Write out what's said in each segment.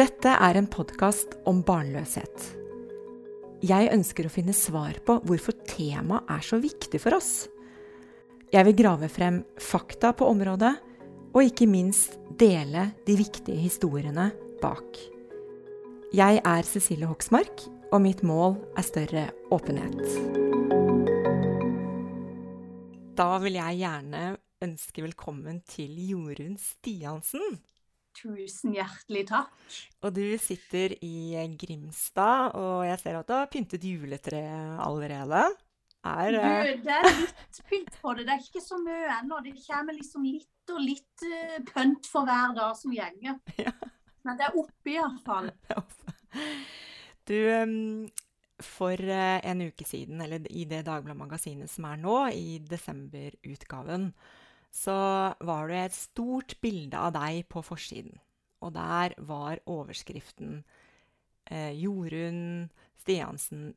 Dette er en podkast om barnløshet. Jeg ønsker å finne svar på hvorfor temaet er så viktig for oss. Jeg vil grave frem fakta på området, og ikke minst dele de viktige historiene bak. Jeg er Cecilie Hoksmark, og mitt mål er større åpenhet. Da vil jeg gjerne ønske velkommen til Jorunn Stiansen. Tusen hjertelig takk. Og du sitter i Grimstad, og jeg ser at du har pyntet juletreet allerede. Er, du, det er litt pynt på det. Det er ikke så mye ennå. Det kommer liksom litt og litt uh, pynt for hver dag som gjenger. Ja. Men det er oppe iallfall. Du, um, for uh, en uke siden, eller i det Dagbladet-magasinet som er nå, i desemberutgaven, så var det et stort bilde av deg på forsiden. Og der var overskriften eh, 'Jorunn Stiansen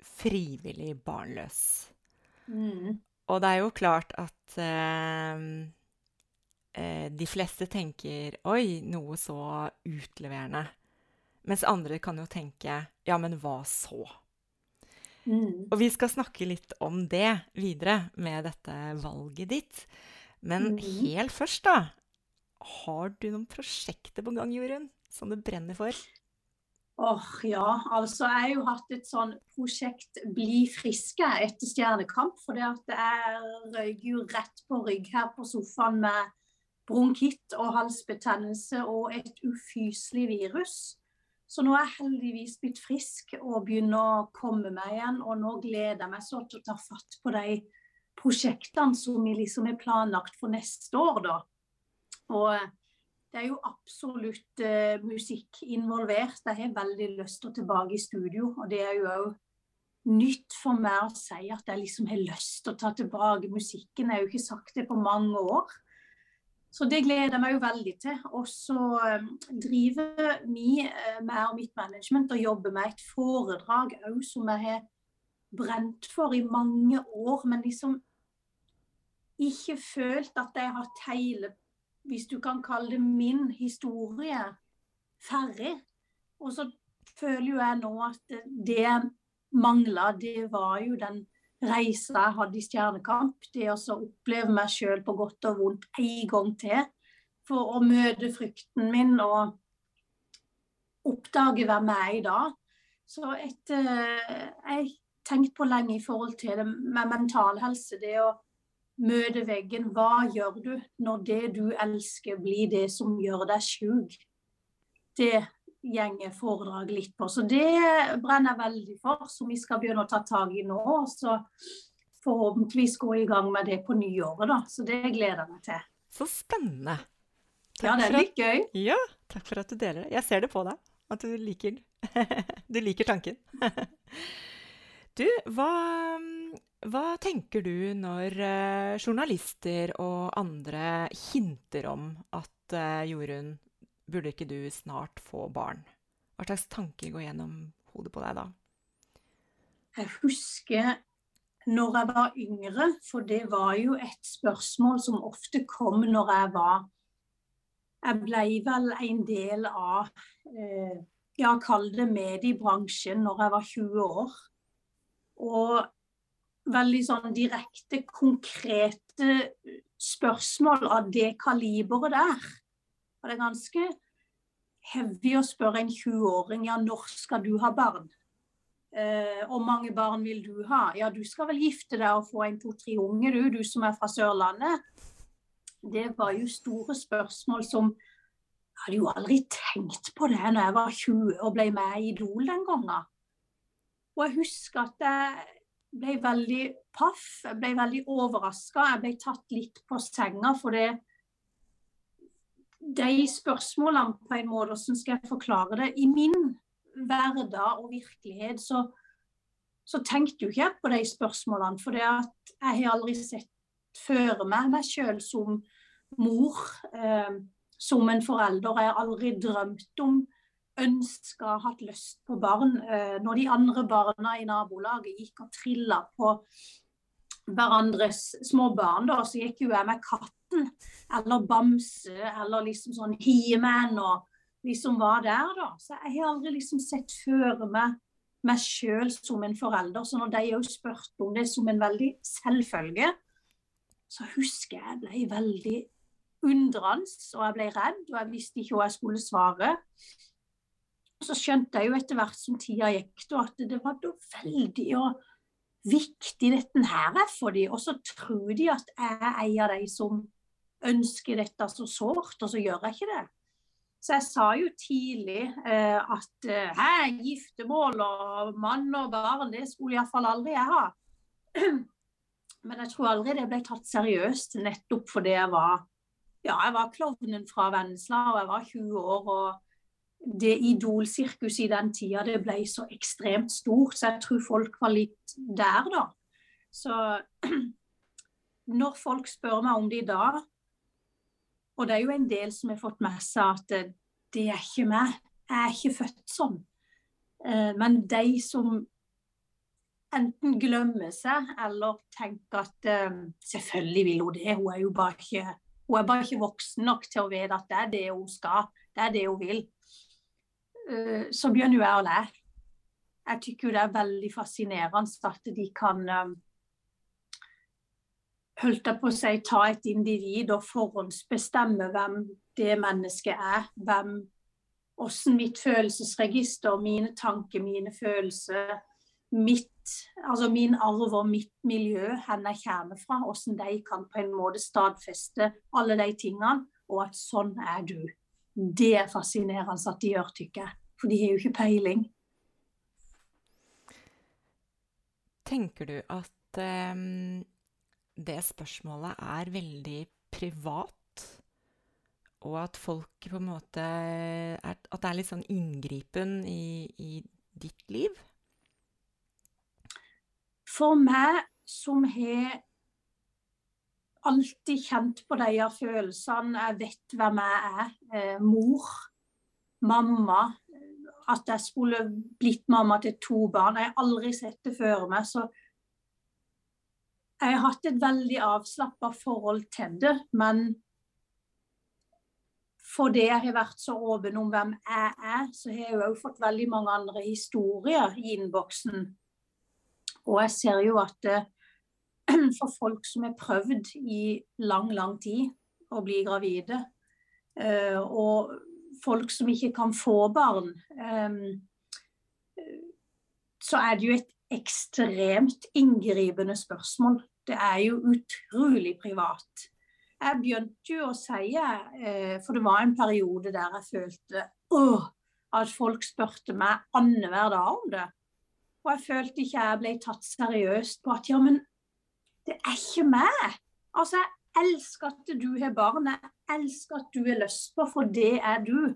frivillig barnløs'. Mm. Og det er jo klart at eh, eh, de fleste tenker 'oi, noe så utleverende'. Mens andre kan jo tenke 'ja, men hva så'? Mm. Og vi skal snakke litt om det videre med dette valget ditt. Men mm. helt først, da. Har du noen prosjekter på gang, Jorunn, som du brenner for? Åh, oh, ja. Altså, jeg har jo hatt et sånn prosjekt Bli friske etter Stjernekamp. For det at jeg røyk jo rett på rygg her på sofaen med bronkitt og halsbetennelse og et ufyselig virus. Så nå er jeg heldigvis blitt frisk og begynner å komme meg igjen. Og nå gleder jeg meg så til å ta fatt på de prosjektene som vi liksom er planlagt for neste år, da. Og eh, det er jo absolutt uh, musikk involvert. Jeg har veldig lyst til å tilbake i studio. Og det er jo òg nytt for meg å si at jeg liksom har lyst til å ta tilbake musikken. Jeg har jo ikke sagt det på mange år. Så det gleder jeg meg jo veldig til. Og så um, driver vi, meg og mitt management, og jobber med et foredrag òg som jeg har brent for i mange år. Men liksom ikke følt at jeg har hele, hvis du kan kalle det min historie, ferdig. Og så føler jo jeg nå at det mangla, det var jo den reisa jeg hadde i Stjernekamp. Det å oppleve meg sjøl på godt og vondt en gang til. For å møte frykten min og oppdage hvem jeg er i dag. Så etter Jeg tenkte på lenge i forhold til det med mental helse. Det å møte veggen. Hva gjør du når det du elsker, blir det som gjør deg sjuk? Det gjenger foredraget litt på. Så det brenner jeg veldig for, som vi skal begynne å ta tak i nå. Så forhåpentligvis gå i gang med det på nyåret, da. Så det gleder jeg meg til. Så spennende. Takk ja, det er litt gøy. Ja, takk for at du deler det. Jeg ser det på deg, at du liker, du liker tanken. du, hva hva tenker du når uh, journalister og andre hinter om at uh, Jorunn, burde ikke du snart få barn? Hva slags tanker går gjennom hodet på deg da? Jeg husker når jeg var yngre, for det var jo et spørsmål som ofte kom når jeg var Jeg ble vel en del av eh, ja, kall det mediebransjen når jeg var 20 år. Og veldig sånn direkte, konkrete spørsmål av det kaliberet der. Og det er ganske heavy å spørre en 20-åring ja, når skal du ha barn? Eh, hvor mange barn vil du ha? Ja, du skal vel gifte deg og få en to-tre unge, du, du som er fra Sørlandet. Det var jo store spørsmål som Jeg hadde jo aldri tenkt på det når jeg var 20 og ble med i Idol den gangen. Og jeg husker at jeg ble veldig paff. Jeg ble veldig overraska. Jeg ble tatt litt på senga. For det, de spørsmålene, på en måte, hvordan skal jeg forklare det? I min hverdag og virkelighet så, så tenkte jo ikke jeg på de spørsmålene. For jeg har aldri sett føre meg meg sjøl som mor, eh, som en forelder. Jeg har aldri drømt om ønska, hatt lyst på barn. Eh, når de andre barna i nabolaget gikk og trilla på hverandres små barn, da, så gikk jo jeg med katten eller bamse eller liksom sånn He-Man og liksom var der, da. Så jeg har aldri liksom sett føre meg meg sjøl som en forelder. Så når de òg spurte om det som en veldig selvfølge, så husker jeg jeg ble veldig undrende, og jeg ble redd, og jeg visste ikke hva jeg skulle svare. Så skjønte jeg jo etter hvert som tida gikk, at det var veldig og viktig dette her er for dem. Og så tror de at jeg er en av de som ønsker dette så sårt, og så gjør jeg ikke det. Så jeg sa jo tidlig eh, at hæ, giftermål og mann og barn, det skulle iallfall aldri jeg ha. Men jeg tror aldri det ble tatt seriøst, nettopp fordi jeg var ja, jeg var klovnen fra Vennesla, og jeg var 20 år. og Det idolsirkuset i den tida det ble så ekstremt stort, så jeg tror folk var litt der, da. Så når folk spør meg om det i dag, og det er jo en del som har fått med seg at det, det er ikke meg. Jeg er ikke født sånn. Eh, men de som enten glemmer seg eller tenker at um, selvfølgelig vil hun det, hun er jo bare ikke, hun er bare ikke voksen nok til å vite at det er det hun skal, det er det hun vil. Uh, så begynner jo jeg å le. Jeg syns det er veldig fascinerende at de kan um, holdt jeg på å si, ta et individ og forhåndsbestemme hvem det mennesket er. Hvem, hvordan mitt følelsesregister, mine tanker, mine følelser, mitt, altså min arv og mitt miljø, hvor jeg kommer fra, hvordan de kan på en måte stadfeste alle de tingene, og at sånn er du. Det er fascinerende at de gjør, tykker jeg. For de har jo ikke peiling. Tenker du at um det spørsmålet er veldig privat, og at folk på en måte er, At det er litt sånn inngripen i, i ditt liv? For meg som har alltid kjent på de følelsene, jeg vet hvem jeg er, eh, mor, mamma At jeg skulle blitt mamma til to barn. Jeg har aldri sett det før meg. så jeg har hatt et veldig avslappa forhold til det, men fordi jeg har vært så åpen om hvem jeg er, så har jeg òg fått veldig mange andre historier i innboksen. Og jeg ser jo at det, for folk som har prøvd i lang, lang tid å bli gravide, eh, og folk som ikke kan få barn, eh, så er det jo et ekstremt inngripende spørsmål det er jo utrolig privat. Jeg begynte jo å si, eh, for det var en periode der jeg følte åh, at folk spurte meg annenhver dag om det. Og jeg følte ikke jeg ble tatt seriøst på at ja, men det er ikke meg. Altså, jeg elsker at du har barn, jeg elsker at du har lyst på, for det er du.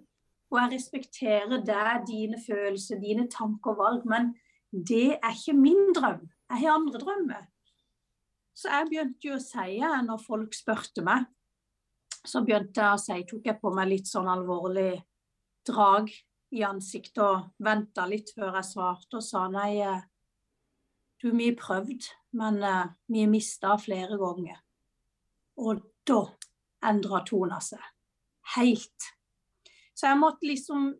Og jeg respekterer deg, dine følelser, dine tanker og valg, men det er ikke min drøm. Jeg har andre drømmer. Så jeg begynte jo å si, når folk spurte meg, så begynte jeg å si, tok jeg på meg litt sånn alvorlig drag i ansiktet og venta litt før jeg svarte og sa nei, eh, du, vi har prøvd, men uh, vi har mista flere ganger. Og da endra tona seg. Helt. Så jeg måtte liksom,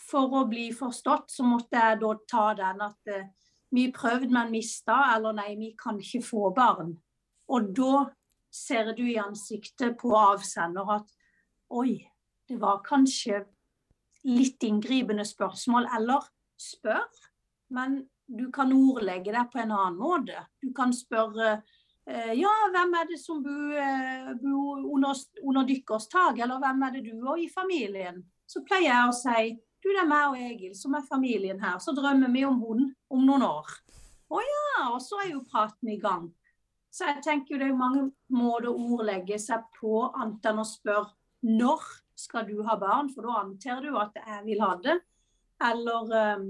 for å bli forstått, så måtte jeg da ta den at uh, vi prøvde, men mista, eller nei, vi kan ikke få barn. Og da ser du i ansiktet på avsender at oi, det var kanskje litt inngripende spørsmål, eller spør, men du kan ordlegge deg på en annen måte. Du kan spørre eh, ja, hvem er det som bor, eh, bor under, under deres tak, eller hvem er det du og i familien? Så pleier jeg å si du, det er meg og Egil som er familien her, så drømmer vi om hund om noen år. Å ja, og så er jo praten i gang. Så jeg tenker jo det er mange måter å ordlegge seg på annet enn å spørre når skal du ha barn, for da antar du at jeg vil ha det. Eller um,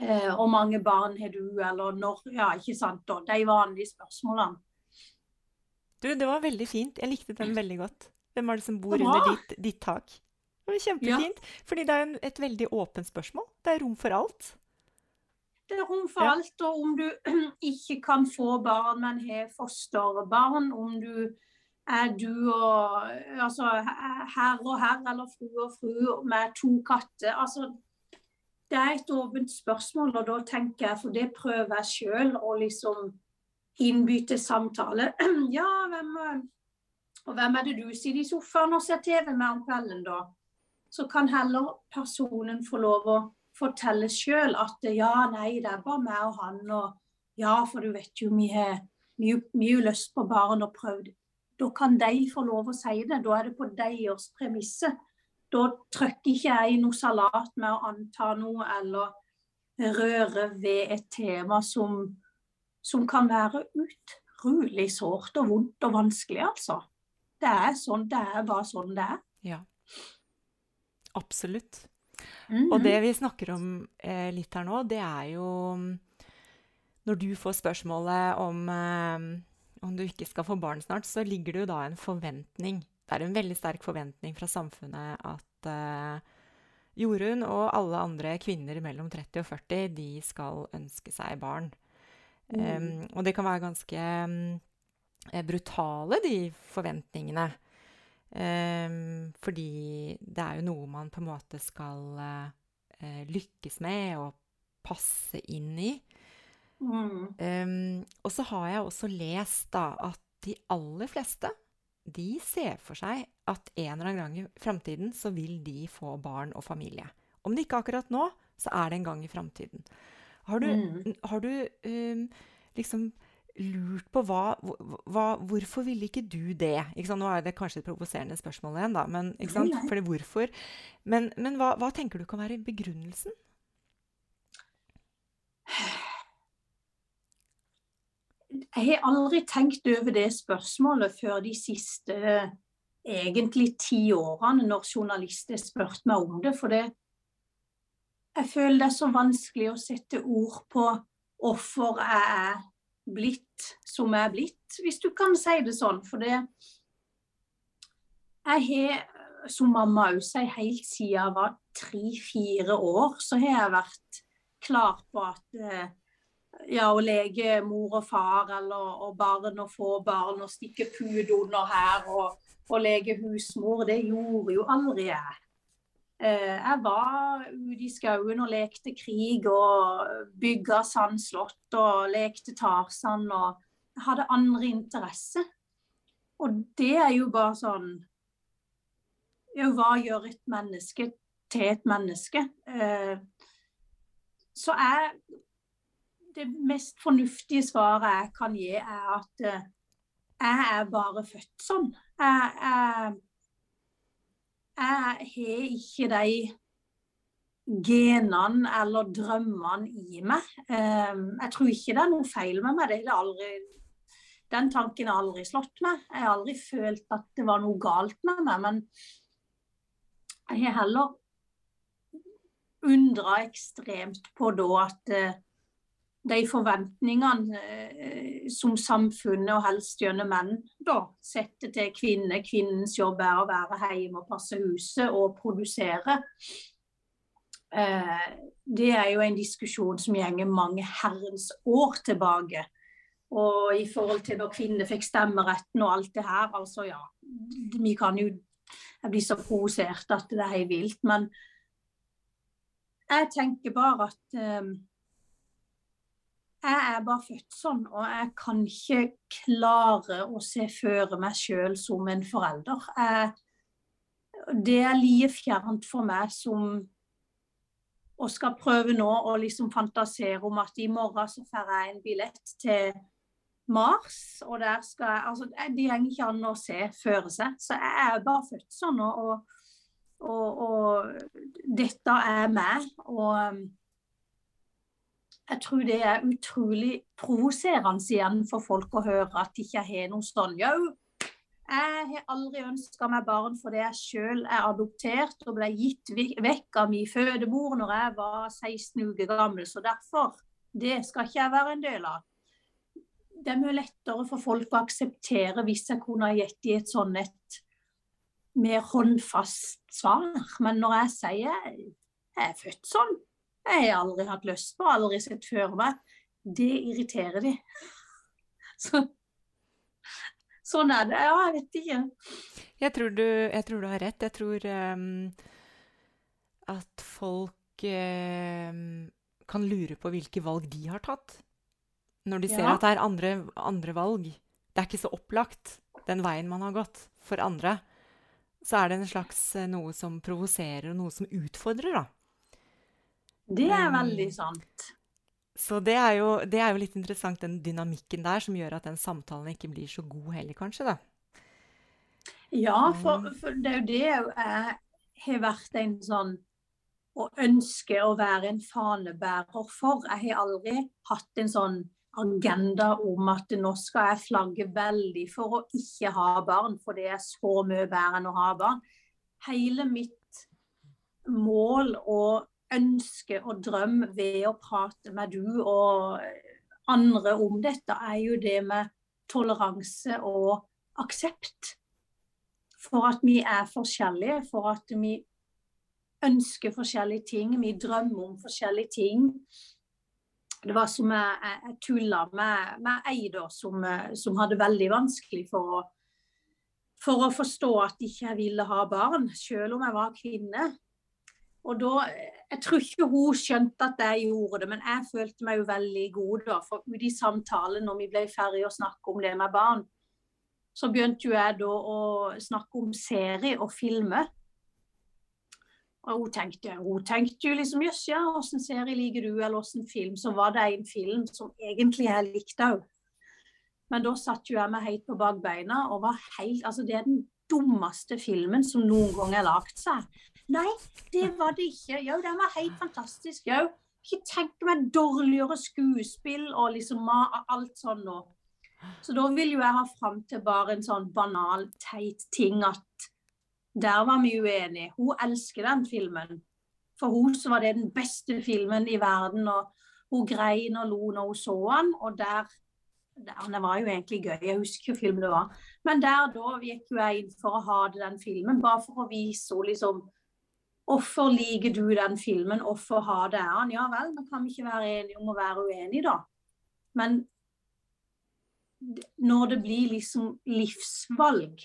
eh, hvor mange barn har du, eller når Ja, ikke sant. Og De vanlige spørsmålene. Du, det var veldig fint. Jeg likte den veldig godt. Hvem er det som bor under ditt, ditt, tak? Det var kjempefint. Ja. Fordi det er et veldig åpent spørsmål. Det er rom for alt. Det er rom for ja. alt. Og om du ikke kan få barn, men har fosterbarn, om du er du og Altså herr og herr eller fru og fru med to katter. Altså, det er et åpent spørsmål, og da tenker jeg, for det prøver jeg sjøl å liksom innby til samtale. Ja, hvem, og hvem er det du sitter i sofaen og ser TV med om kvelden, da? Så kan heller personen få lov å fortelle sjøl at ja, nei, det er bare meg og han, og ja, for du vet jo, vi har mye lyst på barn og prøvd. Da kan de få lov å si det. Da er det på deres premisser. Da trykker ikke jeg noe salat med å anta noe eller røre ved et tema som, som kan være utrolig sårt og vondt og vanskelig, altså. Det er sånn, det er bare sånn det er. Ja. Absolutt. Mm -hmm. Og det vi snakker om eh, litt her nå, det er jo Når du får spørsmålet om, eh, om du ikke skal få barn snart, så ligger det jo da en forventning. Det er en veldig sterk forventning fra samfunnet at eh, Jorunn og alle andre kvinner mellom 30 og 40, de skal ønske seg barn. Mm. Um, og det kan være ganske um, brutale, de forventningene. Um, fordi det er jo noe man på en måte skal uh, lykkes med og passe inn i. Mm. Og så har jeg også lest da at de aller fleste de ser for seg at en eller annen gang i framtiden så vil de få barn og familie. Om det ikke akkurat nå, så er det en gang i framtiden. Har du, mm. har du um, liksom lurt på hva, hva, Hvorfor ville ikke du det? Ikke Nå er det kanskje et provoserende spørsmål igjen, da, men, Fordi hvorfor? Men, men hva, hva, tenker du kan være begrunnelsen? Jeg har aldri tenkt over det spørsmålet før de siste egentlig ti årene, når journalister spurte meg om det. For det, jeg føler det er så vanskelig å sette ord på hvorfor jeg er blitt som jeg er blitt, hvis du kan si det sånn. For det Jeg har som mamma òg sier, helt siden jeg var tre-fire år, så har jeg vært klar på at eh, ja, å lege mor og far eller og barn og få barn og stikke pud under her og, og lege husmor, det gjorde jo aldri jeg. Eh, jeg var ute i skauen og lekte krig og bygga sandslott og lekte Tarzan og hadde andre interesser. Og det er jo bare sånn ja, Hva gjør et menneske til et menneske? Eh, så er det mest fornuftige svaret jeg kan gi, er at eh, jeg er bare født sånn. Jeg, jeg jeg har ikke de genene eller drømmene i meg. Ehm, jeg tror ikke det er noe feil med meg. Aldri, den tanken har aldri slått meg. Jeg har aldri følt at det var noe galt med meg. Men jeg har heller undra ekstremt på da at eh, de forventningene eh, som samfunnet og helst gjennom menn da setter til kvinner. Kvinnens jobb er å være hjemme og passe huset og produsere. Eh, det er jo en diskusjon som gjenger mange herrens år tilbake. Og i forhold til når kvinner fikk stemmeretten og alt det her, altså ja Vi kan jo blir så provosert at det er helt vilt. Men jeg tenker bare at eh, jeg er bare født sånn, og jeg kan ikke klare å se føre meg sjøl som en forelder. Jeg, det er like fjernt for meg som å skal prøve nå å liksom fantasere om at i morgen så får jeg en billett til Mars, og der skal jeg Altså, det går ikke an å se føre seg. Så jeg er bare født sånn, og, og, og dette er meg. og jeg tror det er utrolig provoserende igjen for folk å høre at de ikke har noe sånn Jau, jeg har aldri ønska meg barn fordi jeg sjøl er adoptert og ble gitt vekk av min fødemor når jeg var 16 uker gammel. Så derfor, det skal ikke jeg være en del av. Det er mye lettere for folk å akseptere hvis jeg kunne ha gitt dem et sånn et mer håndfast svar. Men når jeg sier jeg er født sånn, jeg har aldri hatt lyst på, aldri sett før meg. Det irriterer de. Så sånn er det. Ja, jeg vet ikke. Jeg tror du, jeg tror du har rett. Jeg tror um, at folk um, kan lure på hvilke valg de har tatt. Når de ser Ja. at det er andre, andre valg. Det er ikke så opplagt, den veien man har gått, for andre. Så er det en slags eh, noe som provoserer, og noe som utfordrer, da. Det er Um, veldig sant. Så det er, jo, det er jo litt interessant, den dynamikken der, som gjør at den samtalen ikke blir så god heller, kanskje, da. Ja, for, for det er jo det jeg har vært en sånn Å ønske å være en fanebærer for. Jeg har aldri hatt en sånn agenda om at nå skal jeg flagge veldig for å ikke ha barn, for det er så mye bedre enn å ha barn. Hele mitt mål og ønske og drøm ved å prate med du og andre om dette, er jo det med toleranse og aksept for at vi er forskjellige, for at vi ønsker forskjellige ting, vi drømmer om forskjellige ting. Det var som jeg, jeg, jeg tulla med, med ei da, som, eh, som hadde veldig vanskelig for å, for å forstå at ikke jeg ville ha barn, selv om jeg var kvinne. Og da, Jeg tror ikke hun skjønte at jeg gjorde det, men jeg følte meg jo veldig god da. For i de samtalen, når vi ble ferdig å snakke om det med barn, så begynte jo jeg da å snakke om serie og filmer. Og hun tenkte, hun tenkte jo liksom jøss, ja, åssen serie liker du, eller åssen film? Så var det en film som egentlig jeg likte òg. Men da satt jo jeg meg helt på bakbeina og var helt Altså, det er den dummeste filmen som noen gang er lagd seg. Nei, det var det ikke. Jo, den var helt fantastisk. Jo, ikke tenk meg dårligere skuespill og liksom alt sånn nå. Så da vil jo jeg ha fram til bare en sånn banal, teit ting at der var vi uenige. Hun elsker den filmen. For hun så var det den beste filmen i verden, og hun grein og lo når hun så den. Og der, Det var jo egentlig gøy, jeg husker hvilken film det var. Men der da gikk jo jeg inn for å ha den filmen, bare for å vise henne liksom Hvorfor liker du den filmen? Hvorfor har det den? Ja vel, da kan vi ikke være enige om å være uenige, da. Men når det blir liksom livsvalg,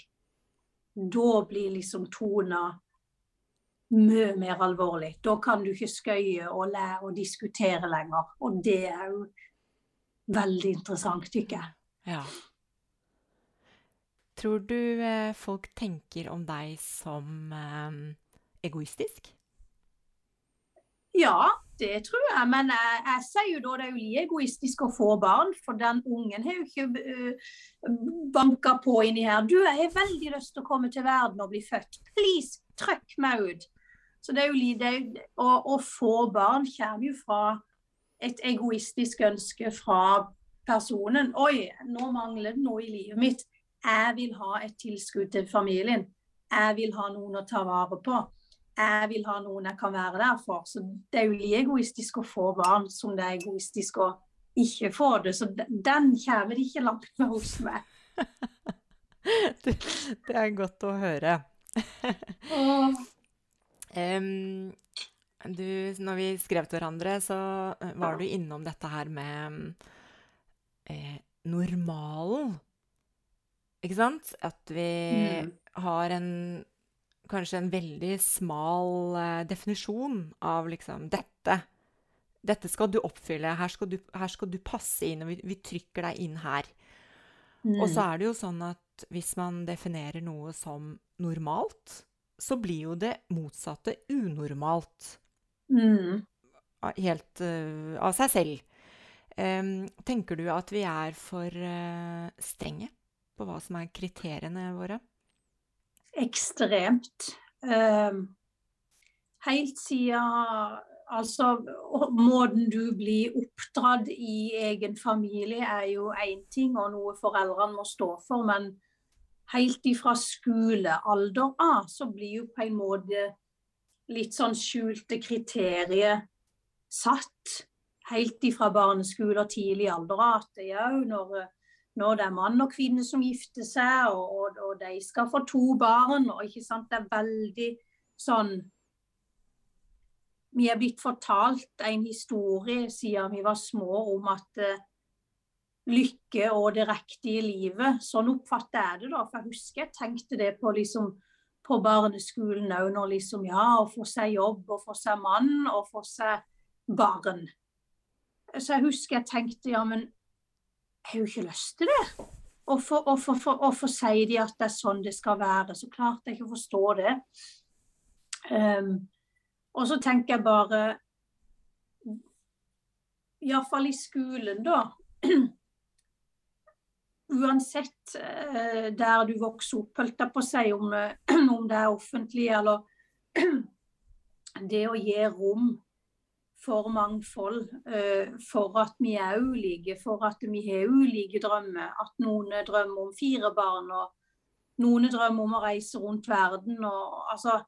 da blir liksom tona mye mer alvorlig. Da kan du ikke skøye og lære å diskutere lenger. Og det er jo veldig interessant, tykker jeg. Ja. Tror du eh, folk tenker om deg som eh, egoistisk? Ja, det tror jeg. Men jeg, jeg sier jo da det er jo like egoistisk å få barn, for den ungen har jo ikke uh, banka på inni her. Du, jeg har veldig lyst til å komme til verden og bli født. Please, trykk meg ut. Så det er jo det å, å få barn kommer jo fra et egoistisk ønske fra personen. Oi, nå mangler det noe i livet mitt. Jeg vil ha et tilskudd til familien. Jeg vil ha noen å ta vare på jeg vil ha noen jeg kan være der for. Så det er jo like egoistisk å få barn som det er egoistisk å ikke få det. Så den kommer ikke langt med hos meg. Det det er godt å høre. um, du, når vi skrev til hverandre, så eh, var du innom dette her med eh, normalen. Ikke sant? At vi Mm. har en kanskje en veldig smal eh, definisjon av liksom dette. Dette skal du oppfylle, her skal du, her skal du passe inn, og vi, vi trykker deg inn her. mm. Og så er det jo sånn at hvis man definerer noe som normalt, så blir jo det motsatte unormalt. Mm. Helt uh, av seg selv. Um, tenker du at vi er for uh, strenge på hva som er kriteriene våre? Ekstremt. Um, helt siden Altså, måten du blir oppdratt i egen familie er jo én ting, og noe foreldrene må stå for. Men helt ifra skolealder av så blir jo på en måte litt sånn skjulte kriterier satt. Helt ifra barneskole og tidlig alder. At det er jo når, når det er mann og kvinne som gifter seg, og, og, og de skal få to barn, og ikke sant, det er veldig sånn vi er blitt fortalt en historie siden vi var små om at uh, lykke og det riktige livet. Sånn oppfatter jeg det, da. For jeg husker jeg tenkte det på, liksom, på barneskolen òg, når liksom Ja, å få seg jobb, og få seg mann, og få seg barn. Så jeg husker jeg tenkte ja, men har jo ikke lyst til det. Hvorfor sier de at det er sånn det skal være? Så klart jeg ikke forstår det. Um, og så tenker jeg bare Iallfall i skolen, da. Uansett uh, der du vokser opp, holdt jeg på å si, om, om det er offentlig eller Det å gi rom for mangfold, uh, for at vi er ulike, for at vi har ulike drømmer. At noen drømmer om fire barn, og noen drømmer om å reise rundt verden. og altså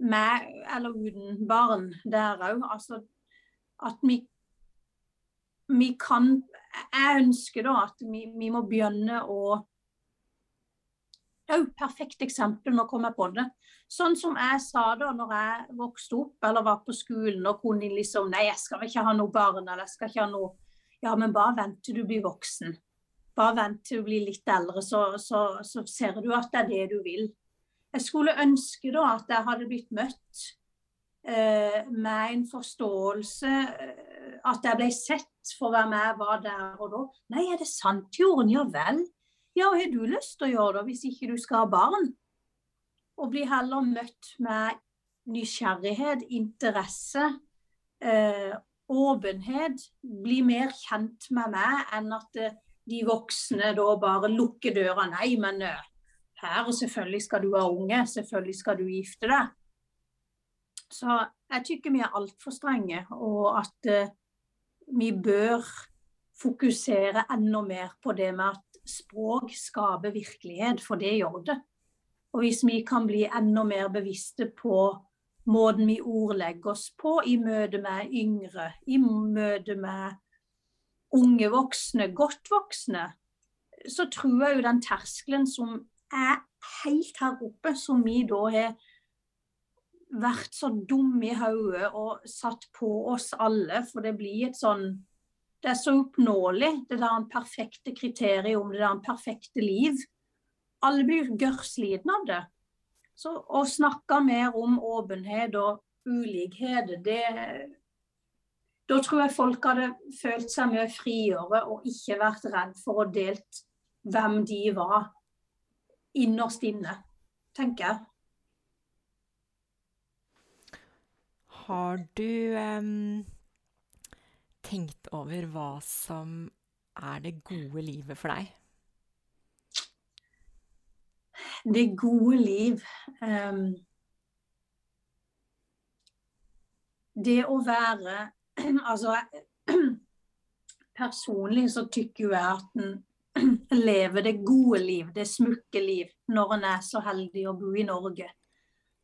med eller uten barn der òg. Altså at vi, vi kan Jeg ønsker da at vi, vi må begynne å Òg perfekt eksempel, nå kom jeg på det. Sånn som jeg sa da når jeg vokste opp eller var på skolen og kunne liksom Nei, jeg skal ikke ha noe barn, eller jeg skal ikke ha noe Ja, men bare vent til du blir voksen. Bare vent til du blir litt eldre, så, så, så ser du at det er det du vil. Jeg skulle ønske da at jeg hadde blitt møtt eh, med en forståelse, eh, at jeg ble sett for å med jeg var der og da. Nei, er det sant, Jorunn? Ja vel. Ja, har du lyst til å gjøre det hvis ikke du skal ha barn? Og bli heller møtt med nysgjerrighet, interesse, eh, åpenhet. Bli mer kjent med meg enn at eh, de voksne da bare lukker døra. Nei, men uh, her, selvfølgelig skal du ha unge, selvfølgelig skal du gifte deg. Så jeg tykker vi er altfor strenge, og at uh, vi bør fokusere enda mer på det med at språk skaper virkelighet, for det gjør det. Og hvis vi kan bli enda mer bevisste på måten vi ordlegger oss på i møte med yngre, i møte med unge voksne, godt voksne, så tror jeg jo den terskelen som er helt her oppe, som vi da har vært så dumme i hodet og satt på oss alle. For det blir et sånn Det er så oppnåelig, det der en perfekte kriterium, det der en perfekte liv. Alle blir gørrslitne av det. Så å snakke mer om åpenhet og ulikhet, det Da tror jeg folk hadde følt seg mye friere og ikke vært redd for å delt hvem de var innerst inne, tenker jeg. Har du um, tenkt over hva som er det gode livet for deg? Det gode liv um, Det å være Altså Personlig så tykker jeg at en lever det gode liv, det smukke liv, når en er så heldig å bo i Norge.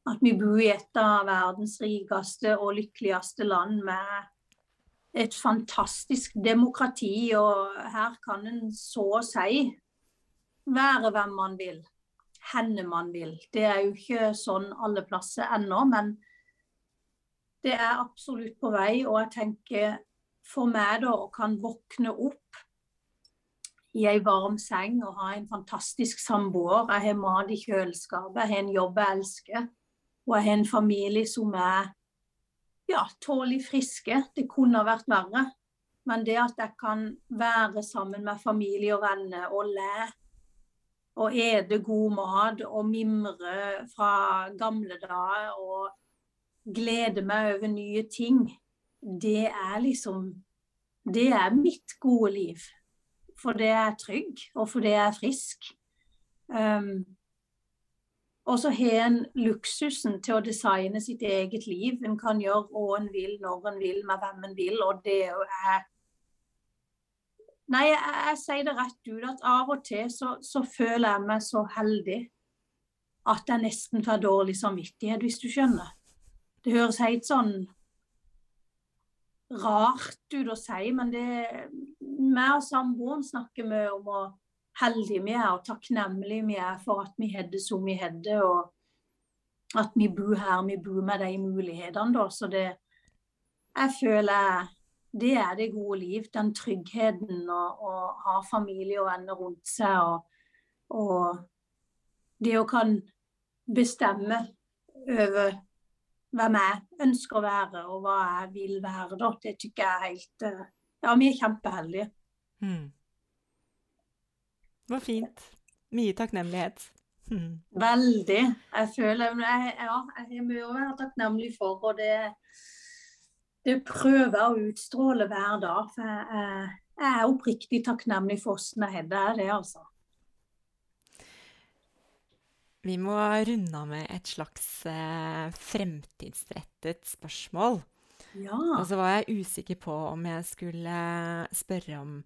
At vi bor i et av verdens rikeste og lykkeligste land med et fantastisk demokrati, og her kan en så å si være hvem man vil, henne man vil. Det er jo ikke sånn alle plasser ennå, men det er absolutt på vei. Og jeg tenker for meg da å kan våkne opp i ei varm seng og ha en fantastisk samboer. Jeg har mat i kjøleskapet, jeg har en jobb jeg elsker. Og jeg har en familie som er ja, tålelig friske. Det kunne vært verre. Men det at jeg kan være sammen med familie og venner og le og ete god mat og mimre fra gamle dager og glede meg over nye ting, det er liksom Det er mitt gode liv for det er trygg, og for det er frisk. Um, og så har en luksusen til å designe sitt eget liv. En kan gjøre hva en vil, når en vil, med hvem en vil. Og det er Nei, jeg, jeg, sier det rett ut at av og til så, så føler jeg meg så heldig at jeg nesten får dårlig samvittighet, hvis du skjønner. Det høres helt sånn rart ut å si, men det meg og samboeren snakker mye om hvor heldige vi er og takknemlige vi er for at vi hadde som vi hadde, og at vi bor her, vi bor med de mulighetene. Da. Så det Jeg føler det er det gode liv. Den tryggheten å, ha familie og venner rundt seg. Og, og, det å kan bestemme over hvem jeg ønsker å være, og hva jeg vil være, da, det tykker jeg er helt eh, Ja, vi er kjempeheldige. Mm. Det var fint. Mye takknemlighet. Mm. Veldig. Jeg føler jeg, Ja, jeg har mye å være takknemlig for, og det det prøver jeg å utstråle hver dag. For jeg, jeg er oppriktig takknemlig for åssen jeg har det. det, altså. Vi må runde av med et slags eh, fremtidsrettet spørsmål. Ja. Og så var jeg usikker på om jeg skulle spørre om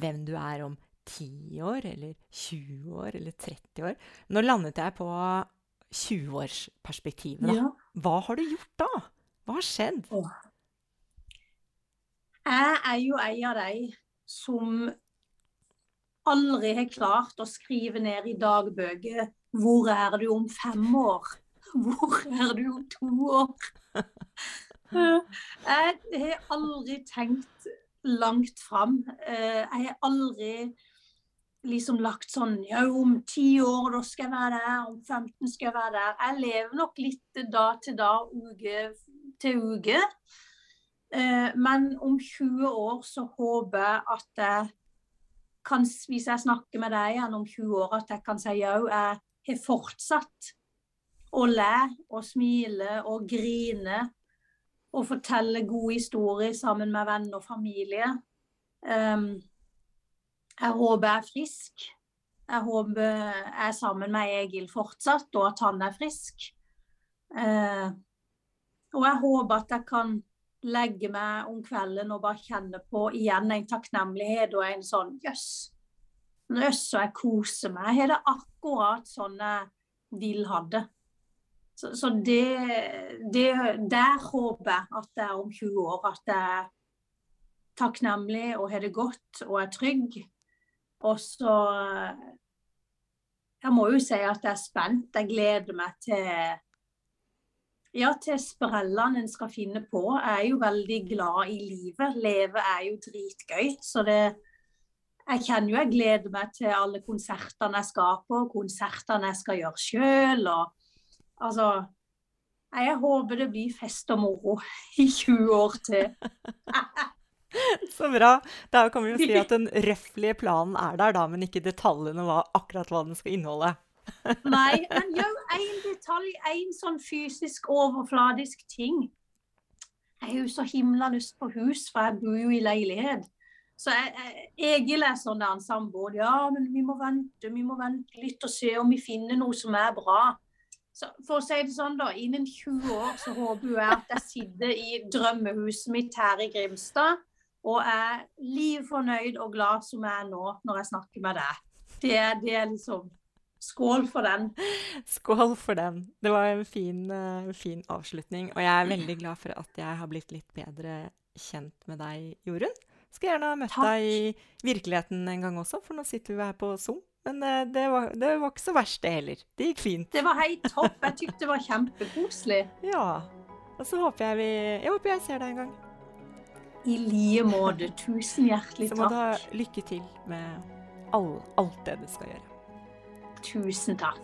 hvem du er om 10 år, eller 20 år, eller 30 år. Nå landet jeg på 20-årsperspektivet. Ja. Hva har du gjort da? Hva har skjedd? Åh. Jeg er jo en av de som aldri har klart å skrive ned i dagbøker 'Hvor er du om fem år?' 'Hvor er du om to år?' Jeg har aldri tenkt langt fram. Eh, jeg har aldri liksom lagt sånn Ja, om ti år, da skal jeg være der. Om 15 skal jeg være der. Jeg lever nok litt dag til dag, uke til uke. Eh, men om 20 år så håper jeg at jeg kan, hvis jeg snakker med deg igjen om 20 år, at jeg kan si ja, jeg har fortsatt å le og smile og grine og fortelle gode historier sammen med venner og familie. Um, jeg håper jeg er frisk. Jeg håper jeg er sammen med Egil fortsatt, og at han er frisk. Eh, og jeg håper at jeg kan legge meg om kvelden og bare kjenne på igjen en takknemlighet og en sånn Jøss, jøss, så jeg koser meg. Jeg har det akkurat sånn jeg vil ha det. Så, så det, det, Der håper jeg at jeg om 20 år. At jeg er takknemlig og har det godt og er trygg. Og så Jeg må jo si at jeg er spent. Jeg gleder meg til ja, til sprellene en skal finne på. Jeg er jo veldig glad i livet. Leve er jo dritgøy. Så det Jeg kjenner jo jeg gleder meg til alle konsertene jeg skal på, konsertene jeg skal gjøre sjøl. Og altså Jeg håper det blir fest og moro i 20 år til. Så bra. Da kan vi jo si at den røflige planen er der, da, men ikke detaljene hva, akkurat hva den skal inneholde. Nei, men jo, én detalj, én sånn fysisk overfladisk ting. Jeg har jo så himla lyst på hus, for jeg bor jo i leilighet. Så jeg, jeg, Egil er sånn der samboer. Ja, men vi må vente, vi må vente litt og se om vi finner noe som er bra. Så for å si det sånn, da. Innen 20 år så håper jeg at jeg sitter i drømmehuset mitt her i Grimstad og er livfornøyd og glad som jeg er nå når jeg snakker med deg. Det, det er liksom Skål for den. Skål for den. Det var en fin, uh, fin, avslutning. Og jeg er veldig glad for at jeg har blitt litt bedre kjent med deg, Jorunn. Skal gjerne ha møtt Takk. deg i virkeligheten en gang også, for nå sitter vi her på Zoom. Men uh, det, var, det, var, ikke så verst, det heller. Det gikk fint. Det var helt topp. Jeg tykte det var kjempekoselig. ja. Og så håper jeg vi Jeg håper jeg ser deg en gang. I like måte. Tusen hjertelig takk. Så må du ha lykke til med all, alt det du skal gjøre. Tusen takk.